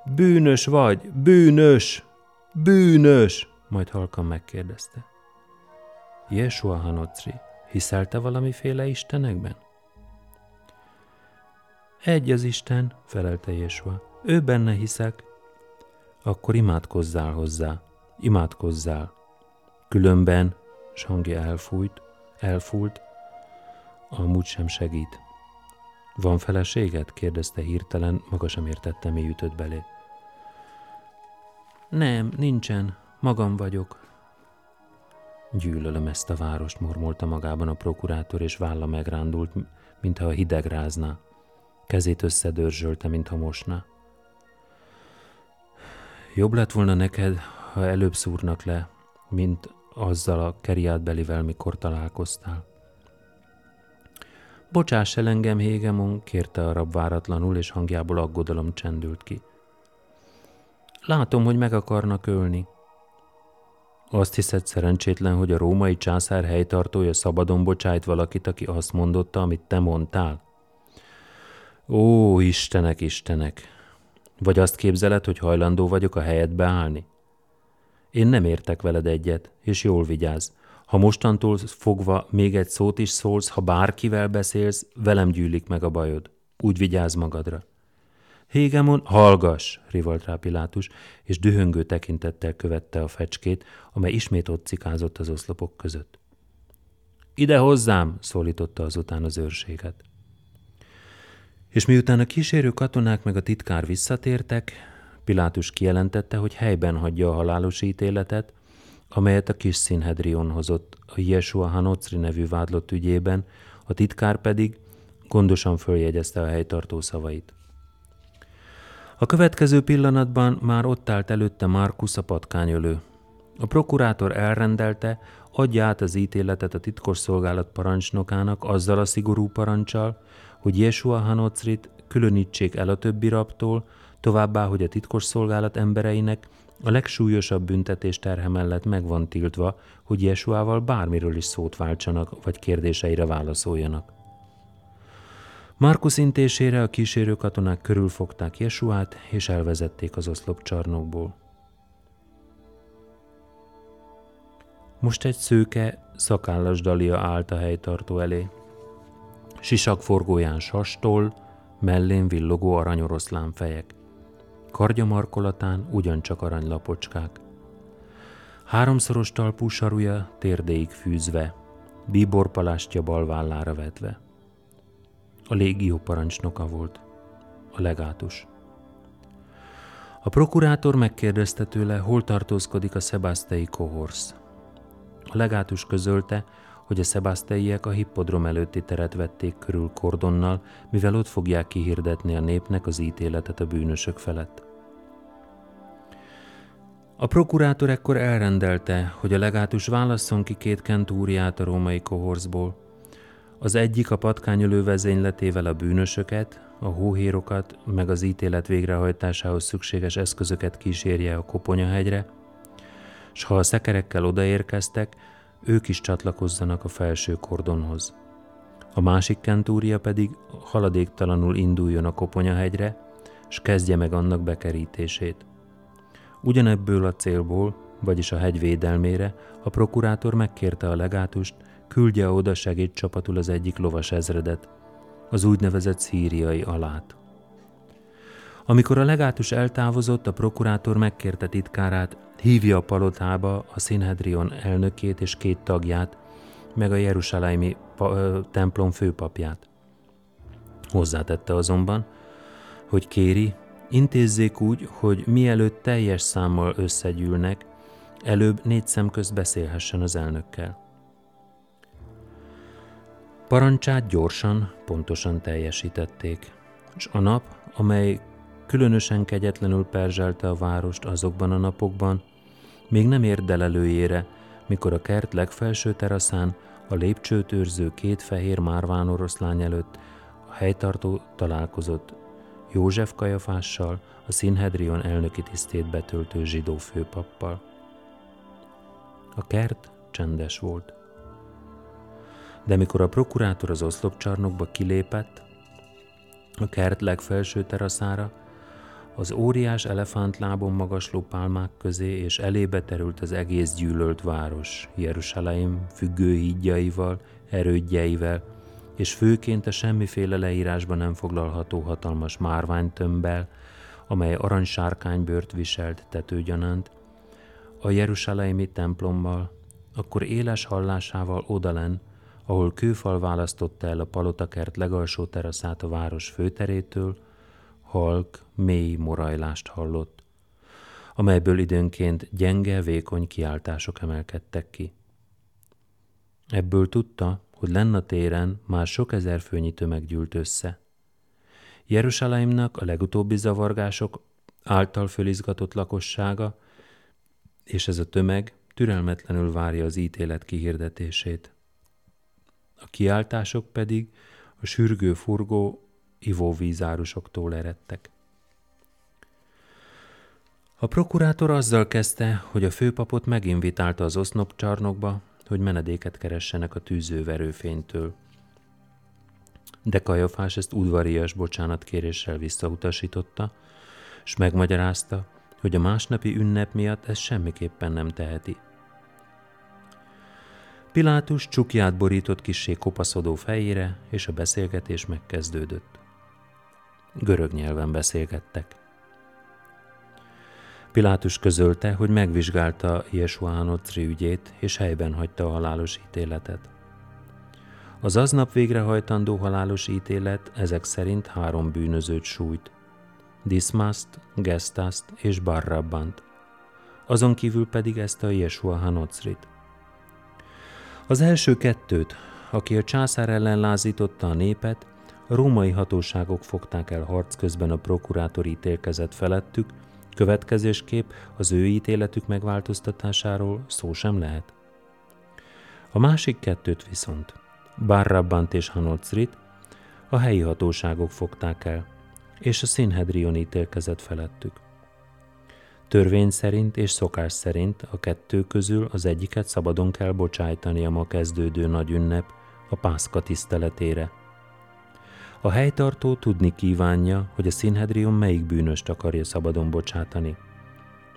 Bűnös vagy, bűnös, bűnös, majd halkan megkérdezte. Jesua Hanocri, hiszelte valamiféle istenekben? Egy az Isten, felelte Jesua. Ő benne hiszek. Akkor imádkozzál hozzá, imádkozzál. Különben, s hangja elfújt, elfúlt, amúgy sem segít. Van feleséged? kérdezte hirtelen, maga sem értette, mi ütött belé. Nem, nincsen, magam vagyok. Gyűlölöm ezt a várost, mormolta magában a prokurátor, és válla megrándult, mintha a hideg rázná. Kezét összedörzsölte, mintha mosna. Jobb lett volna neked, ha előbb szúrnak le, mint azzal a keriátbelivel, mikor találkoztál. Bocsáss el engem, Hégemon, kérte a rab váratlanul, és hangjából aggodalom csendült ki. Látom, hogy meg akarnak ölni. Azt hiszed szerencsétlen, hogy a római császár helytartója szabadon bocsájt valakit, aki azt mondotta, amit te mondtál? Ó, Istenek, Istenek! Vagy azt képzeled, hogy hajlandó vagyok a helyedbe állni? Én nem értek veled egyet, és jól vigyázz. Ha mostantól fogva még egy szót is szólsz, ha bárkivel beszélsz, velem gyűlik meg a bajod. Úgy vigyázz magadra. Hégemon, hallgass, rivalt rá Pilátus, és dühöngő tekintettel követte a fecskét, amely ismét ott cikázott az oszlopok között. Ide hozzám, szólította azután az őrséget. És miután a kísérő katonák meg a titkár visszatértek, Pilátus kijelentette, hogy helyben hagyja a halálos ítéletet, amelyet a kis Színhedrion hozott a Yeshua Hanocri nevű vádlott ügyében, a titkár pedig gondosan följegyezte a helytartó szavait. A következő pillanatban már ott állt előtte Markus a patkányölő. A prokurátor elrendelte, adja át az ítéletet a titkos szolgálat parancsnokának azzal a szigorú parancsal, hogy Jesua Hanocrit különítsék el a többi rabtól, továbbá, hogy a titkos szolgálat embereinek a legsúlyosabb büntetés terhe mellett meg van tiltva, hogy Jesuával bármiről is szót váltsanak, vagy kérdéseire válaszoljanak. Markus intésére a kísérő katonák körülfogták Jesuát, és elvezették az oszlopcsarnokból. Most egy szőke, szakállas dalia állt a helytartó elé. Sisak forgóján sastól, mellén villogó aranyoroszlán fejek. Kardja markolatán ugyancsak aranylapocskák. Háromszoros talpú saruja térdéig fűzve, bíborpalástja bal vállára vetve. A légió parancsnoka volt, a legátus. A prokurátor megkérdezte tőle, hol tartózkodik a szebásztei kohorsz. A legátus közölte, hogy a szebászteiek a hippodrom előtti teret vették körül kordonnal, mivel ott fogják kihirdetni a népnek az ítéletet a bűnösök felett. A prokurátor ekkor elrendelte, hogy a legátus válasszon ki két kentúriát a római kohorszból. Az egyik a patkányölő vezényletével a bűnösöket, a hóhérokat, meg az ítélet végrehajtásához szükséges eszközöket kísérje a Koponyahegyre, s ha a szekerekkel odaérkeztek, ők is csatlakozzanak a felső kordonhoz. A másik kentúria pedig haladéktalanul induljon a Koponyahegyre, s kezdje meg annak bekerítését. Ugyanebből a célból, vagyis a hegy védelmére, a prokurátor megkérte a legátust, küldje oda segédcsapatul az egyik lovas ezredet, az úgynevezett szíriai alát. Amikor a legátus eltávozott, a prokurátor megkérte titkárát, hívja a palotába a Sinhedrion elnökét és két tagját, meg a Jeruzsálemi templom főpapját. Hozzátette azonban, hogy kéri, intézzék úgy, hogy mielőtt teljes számmal összegyűlnek, előbb négy szem közt beszélhessen az elnökkel. Parancsát gyorsan, pontosan teljesítették, és a nap, amely különösen kegyetlenül perzselte a várost azokban a napokban, még nem ért delelőjére, mikor a kert legfelső teraszán a lépcsőt őrző két fehér márván oroszlány előtt a helytartó találkozott József Kajafással, a Színhedrion elnöki tisztét betöltő zsidó főpappal. A kert csendes volt. De mikor a prokurátor az oszlopcsarnokba kilépett, a kert legfelső teraszára, az óriás elefántlábon magasló pálmák közé, és elébe terült az egész gyűlölt város, Jeruzsálem függő hídjaival, erődjeivel, és főként a semmiféle leírásban nem foglalható hatalmas márványtömbbel, amely aranysárkánybört viselt tetőgyanánt, a Jeruzsálemi templommal, akkor éles hallásával odalen, ahol kőfal választotta el a palotakert legalsó teraszát a város főterétől, halk, mély morajlást hallott, amelyből időnként gyenge, vékony kiáltások emelkedtek ki. Ebből tudta, hogy lenn téren már sok ezer főnyi tömeg gyűlt össze. Jeruzsálemnak a legutóbbi zavargások által fölizgatott lakossága, és ez a tömeg türelmetlenül várja az ítélet kihirdetését. A kiáltások pedig a sürgő furgó ivóvízárusoktól eredtek. A prokurátor azzal kezdte, hogy a főpapot meginvitálta az osznopcsarnokba, hogy menedéket keressenek a tűzőverőfénytől. De Kajafás ezt udvarias bocsánatkéréssel visszautasította, és megmagyarázta, hogy a másnapi ünnep miatt ez semmiképpen nem teheti. Pilátus csukját borított kissé kopaszodó fejére, és a beszélgetés megkezdődött. Görög nyelven beszélgettek. Pilátus közölte, hogy megvizsgálta Jesua Hanocri ügyét, és helyben hagyta a halálos ítéletet. Az aznap végrehajtandó halálos ítélet ezek szerint három bűnözőt sújt. Diszmászt, Gesztászt és Barrabbant. Azon kívül pedig ezt a Jesua Hanocrit. Az első kettőt, aki a császár ellen lázította a népet, római hatóságok fogták el harc közben a prokurátor ítélkezett felettük, következésképp az ő ítéletük megváltoztatásáról szó sem lehet. A másik kettőt viszont, Barrabbant és Hanocrit, a helyi hatóságok fogták el, és a Színhedrion ítélkezett felettük. Törvény szerint és szokás szerint a kettő közül az egyiket szabadon kell bocsájtani a ma kezdődő nagy ünnep, a Pászka tiszteletére – a helytartó tudni kívánja, hogy a Színhedrium melyik bűnöst akarja szabadon bocsátani.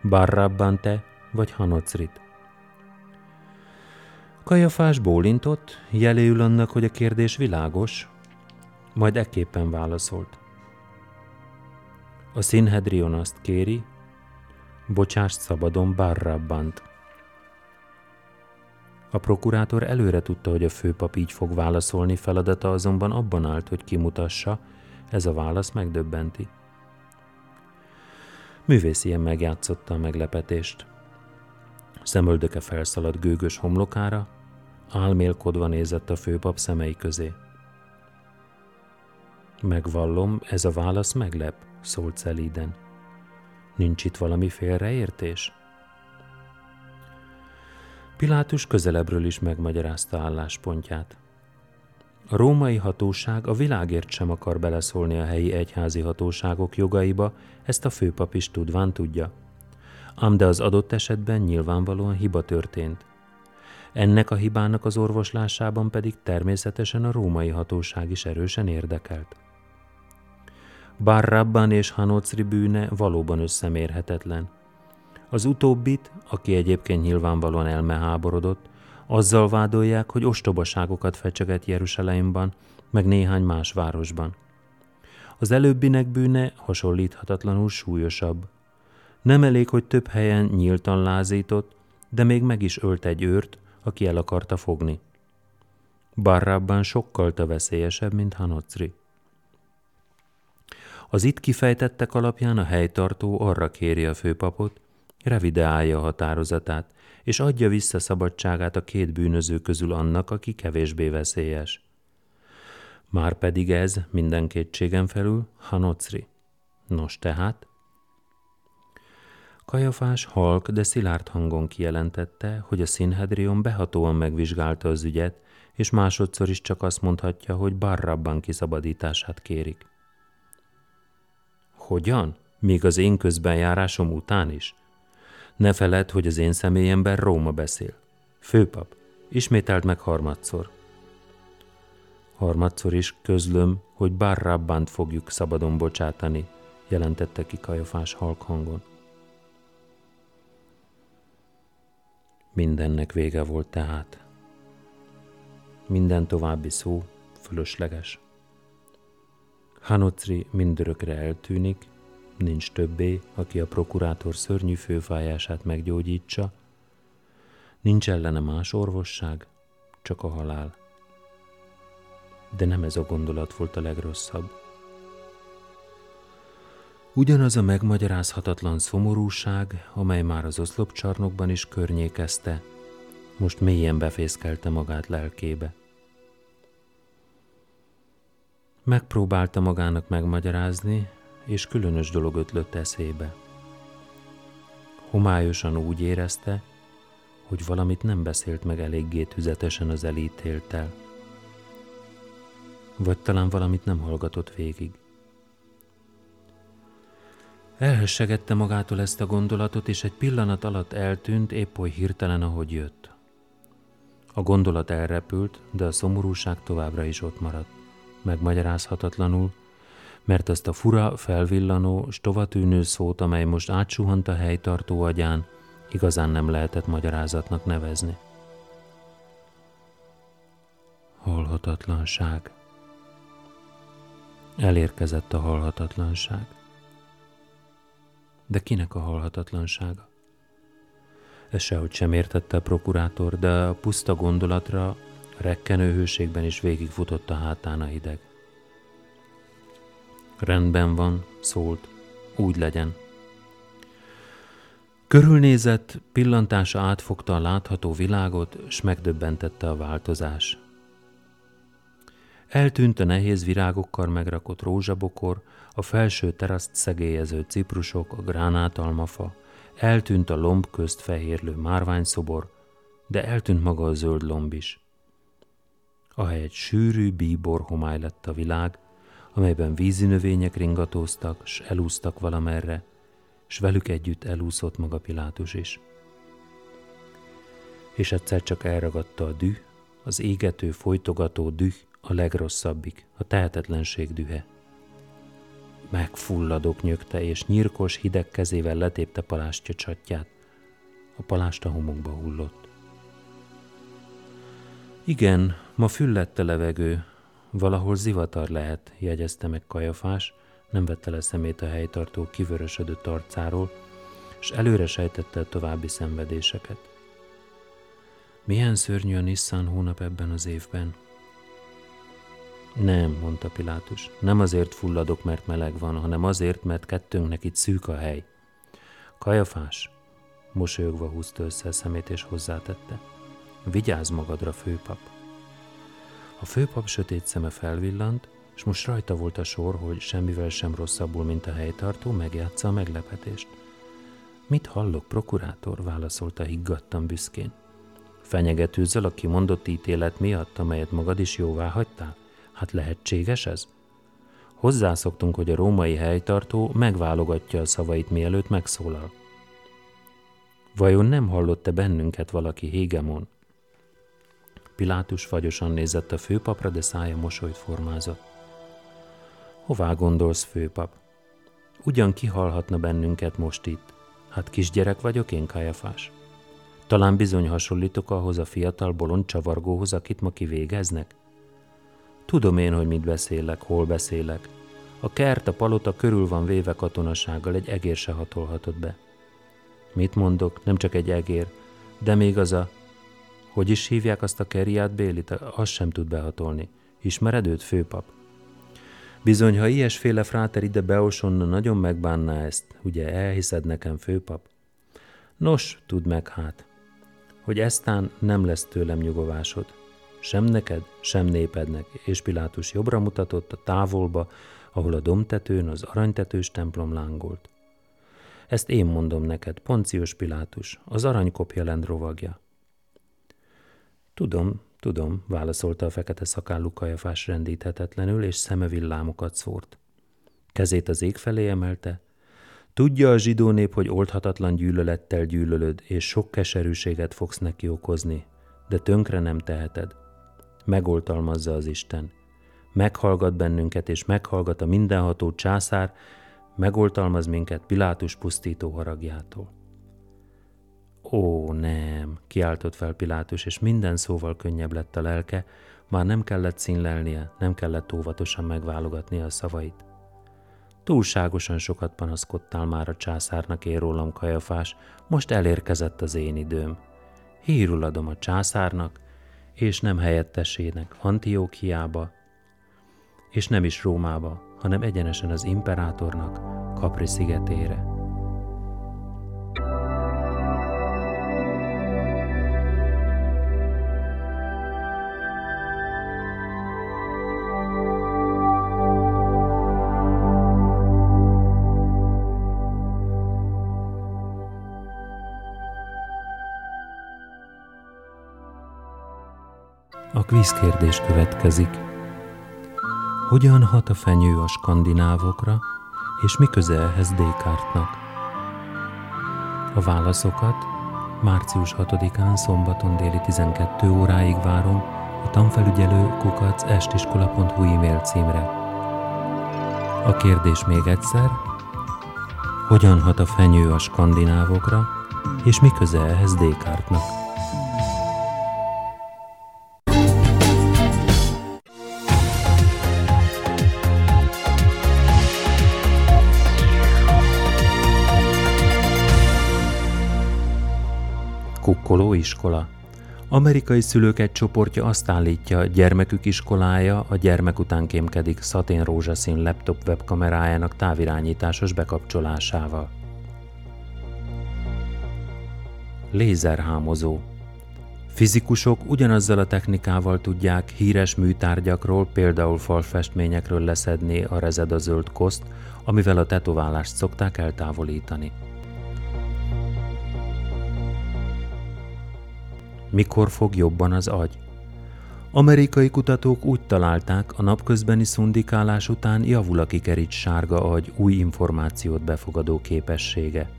Barrabbante vagy Hanocrit. Kajafás bólintott, jeléül annak, hogy a kérdés világos, majd ekképpen válaszolt. A Színhedrion azt kéri, bocsást szabadon Barrabbant. A prokurátor előre tudta, hogy a főpap így fog válaszolni, feladata azonban abban állt, hogy kimutassa, ez a válasz megdöbbenti. Művész ilyen megjátszotta a meglepetést. Szemöldöke felszaladt gőgös homlokára, álmélkodva nézett a főpap szemei közé. Megvallom, ez a válasz meglep, szólt szelíden. Nincs itt valami félreértés? Pilátus közelebbről is megmagyarázta álláspontját. A római hatóság a világért sem akar beleszólni a helyi egyházi hatóságok jogaiba, ezt a főpap is tudván tudja. Ám de az adott esetben nyilvánvalóan hiba történt. Ennek a hibának az orvoslásában pedig természetesen a római hatóság is erősen érdekelt. bár Rabban és Hanocri bűne valóban összemérhetetlen. Az utóbbit, aki egyébként nyilvánvalóan elmeháborodott, azzal vádolják, hogy ostobaságokat fecseget Jeruzsálemban, meg néhány más városban. Az előbbinek bűne hasonlíthatatlanul súlyosabb. Nem elég, hogy több helyen nyíltan lázított, de még meg is ölt egy őrt, aki el akarta fogni. Barrabban sokkal veszélyesebb, mint Hanocri. Az itt kifejtettek alapján a helytartó arra kéri a főpapot, revideálja határozatát, és adja vissza szabadságát a két bűnöző közül annak, aki kevésbé veszélyes. Márpedig ez minden kétségen felül Hanocri. Nos tehát, Kajafás halk, de szilárd hangon kijelentette, hogy a Színhedrion behatóan megvizsgálta az ügyet, és másodszor is csak azt mondhatja, hogy Barrabban kiszabadítását kérik. Hogyan? Még az én közbenjárásom után is? Ne feled, hogy az én személyemben Róma beszél. Főpap, ismételt meg harmadszor. Harmadszor is közlöm, hogy Barrabbant fogjuk szabadon bocsátani, jelentette ki Kajafás halk hangon. Mindennek vége volt tehát. Minden további szó fölösleges. Hanocri mindörökre eltűnik, nincs többé, aki a prokurátor szörnyű főfájását meggyógyítsa, nincs ellene más orvosság, csak a halál. De nem ez a gondolat volt a legrosszabb. Ugyanaz a megmagyarázhatatlan szomorúság, amely már az oszlopcsarnokban is környékezte, most mélyen befészkelte magát lelkébe. Megpróbálta magának megmagyarázni, és különös dolog ötlött eszébe. Homályosan úgy érezte, hogy valamit nem beszélt meg eléggé tüzetesen az elítéltel. Vagy talán valamit nem hallgatott végig. Elhessegette magától ezt a gondolatot, és egy pillanat alatt eltűnt, épp oly hirtelen, ahogy jött. A gondolat elrepült, de a szomorúság továbbra is ott maradt. Megmagyarázhatatlanul, mert azt a fura, felvillanó, stovatűnő szót, amely most átsuhant a helytartó agyán, igazán nem lehetett magyarázatnak nevezni. Halhatatlanság. Elérkezett a halhatatlanság. De kinek a halhatatlansága? Ez sehogy sem értette a prokurátor, de a puszta gondolatra rekkenő hőségben is végigfutott a hátán a hideg. Rendben van, szólt, úgy legyen. Körülnézett, pillantása átfogta a látható világot, s megdöbbentette a változás. Eltűnt a nehéz virágokkal megrakott rózsabokor, a felső teraszt szegélyező ciprusok, a gránátalmafa, eltűnt a lomb közt fehérlő márványszobor, de eltűnt maga a zöld lomb is. Ahelyett sűrű bíbor homály lett a világ, amelyben vízi növények ringatóztak, s elúztak valamerre, s velük együtt elúszott maga Pilátus is. És egyszer csak elragadta a düh, az égető, folytogató düh, a legrosszabbik, a tehetetlenség dühe. Megfulladok nyögte, és nyírkos, hideg kezével letépte palástja csatját. A palást a homokba hullott. Igen, ma füllett a levegő, valahol zivatar lehet, jegyezte meg Kajafás, nem vette le szemét a helytartó kivörösödött arcáról, és előre sejtette a további szenvedéseket. Milyen szörnyű a Nissan hónap ebben az évben, nem, mondta Pilátus, nem azért fulladok, mert meleg van, hanem azért, mert kettőnknek itt szűk a hely. Kajafás, mosolyogva húzta össze a szemét és hozzátette. Vigyázz magadra, főpap. A főpap sötét szeme felvillant, és most rajta volt a sor, hogy semmivel sem rosszabbul, mint a helytartó, megjátsza a meglepetést. Mit hallok, prokurátor? válaszolta higgadtan büszkén. Fenyegetőzöl a kimondott ítélet miatt, amelyet magad is jóvá hagytál? Hát lehetséges ez? Hozzászoktunk, hogy a római helytartó megválogatja a szavait, mielőtt megszólal. Vajon nem hallott-e bennünket valaki Hégemon? Pilátus fagyosan nézett a főpapra, de szája mosolyt formázott. Hová gondolsz, főpap? Ugyan kihalhatna bennünket most itt. Hát kisgyerek vagyok én, Kajafás. Talán bizony hasonlítok ahhoz a fiatal bolond csavargóhoz, akit ma kivégeznek? Tudom én, hogy mit beszélek, hol beszélek. A kert, a palota körül van véve katonasággal, egy egér se hatolhatott be. Mit mondok, nem csak egy egér, de még az a... Hogy is hívják azt a keriát Bélit, azt sem tud behatolni. Ismered őt, főpap? Bizony, ha ilyesféle fráter ide beosonna, nagyon megbánná ezt, ugye elhiszed nekem, főpap? Nos, tudd meg hát, hogy eztán nem lesz tőlem nyugovásod. Sem neked, sem népednek, és Pilátus jobbra mutatott a távolba, ahol a domtetőn az aranytetős templom lángolt. Ezt én mondom neked, Poncius Pilátus, az aranykopja lendrovagja. Tudom, tudom, válaszolta a fekete szakállú kajafás rendíthetetlenül, és szeme villámokat szórt. Kezét az ég felé emelte. Tudja a zsidó nép, hogy oldhatatlan gyűlölettel gyűlölöd, és sok keserűséget fogsz neki okozni, de tönkre nem teheted. Megoltalmazza az Isten. Meghallgat bennünket, és meghallgat a mindenható császár, megoltalmaz minket Pilátus pusztító haragjától. Ó, nem, kiáltott fel Pilátus, és minden szóval könnyebb lett a lelke, már nem kellett színlelnie, nem kellett óvatosan megválogatni a szavait. Túlságosan sokat panaszkodtál már a császárnak én rólam kajafás, most elérkezett az én időm. Hírul adom a császárnak, és nem helyettesének Antiókiába, és nem is Rómába, hanem egyenesen az imperátornak Capri szigetére. A kvízkérdés következik. Hogyan hat a fenyő a skandinávokra, és mi köze ehhez Descartesnak? A válaszokat március 6-án szombaton déli 12 óráig várom a tanfelügyelő kukac estiskola.hu e-mail címre. A kérdés még egyszer, hogyan hat a fenyő a skandinávokra, és mi köze ehhez Descartesnak? Kukkoló iskola. Amerikai szülők egy csoportja azt állítja, gyermekük iskolája a gyermek után kémkedik szatén rózsaszín laptop webkamerájának távirányításos bekapcsolásával. Lézerhámozó. Fizikusok ugyanazzal a technikával tudják híres műtárgyakról, például falfestményekről leszedni a rezedazöld koszt, amivel a tetoválást szokták eltávolítani. Mikor fog jobban az agy? Amerikai kutatók úgy találták, a napközbeni szundikálás után javul a kikerít sárga agy új információt befogadó képessége.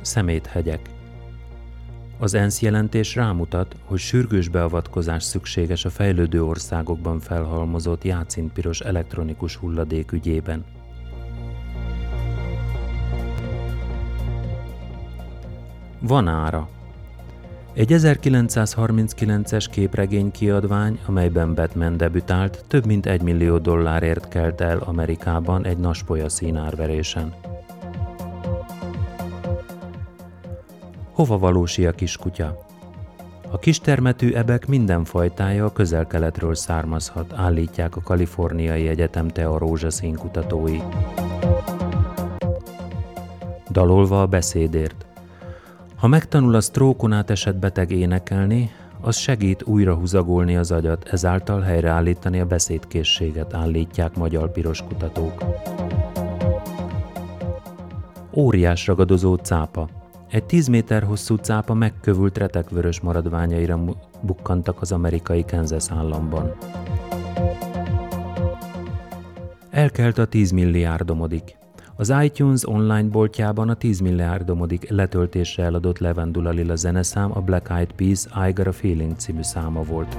Szeméthegyek Az ENSZ jelentés rámutat, hogy sürgős beavatkozás szükséges a fejlődő országokban felhalmozott játszintpiros elektronikus hulladék ügyében. Van ára. Egy 1939-es képregény kiadvány, amelyben Batman debütált, több mint egy millió dollárért kelt el Amerikában egy naspolya színárverésen. Hova valósi a kiskutya? A kistermetű ebek minden fajtája a közel-keletről származhat, állítják a Kaliforniai Egyetem Tea rózsaszín kutatói. Dalolva a beszédért. Ha megtanul a sztrókon átesett beteg énekelni, az segít újra húzagolni az agyat, ezáltal helyreállítani a beszédkészséget, állítják magyar piros kutatók. Óriás ragadozó cápa. Egy 10 méter hosszú cápa megkövült retekvörös maradványaira bukkantak az amerikai Kansas államban. Elkelt a 10 milliárdomodik. Az iTunes online boltjában a 10 milliárdomodik letöltésre eladott Levendula Lila zeneszám a Black Eyed Peas I Got a Feeling című száma volt.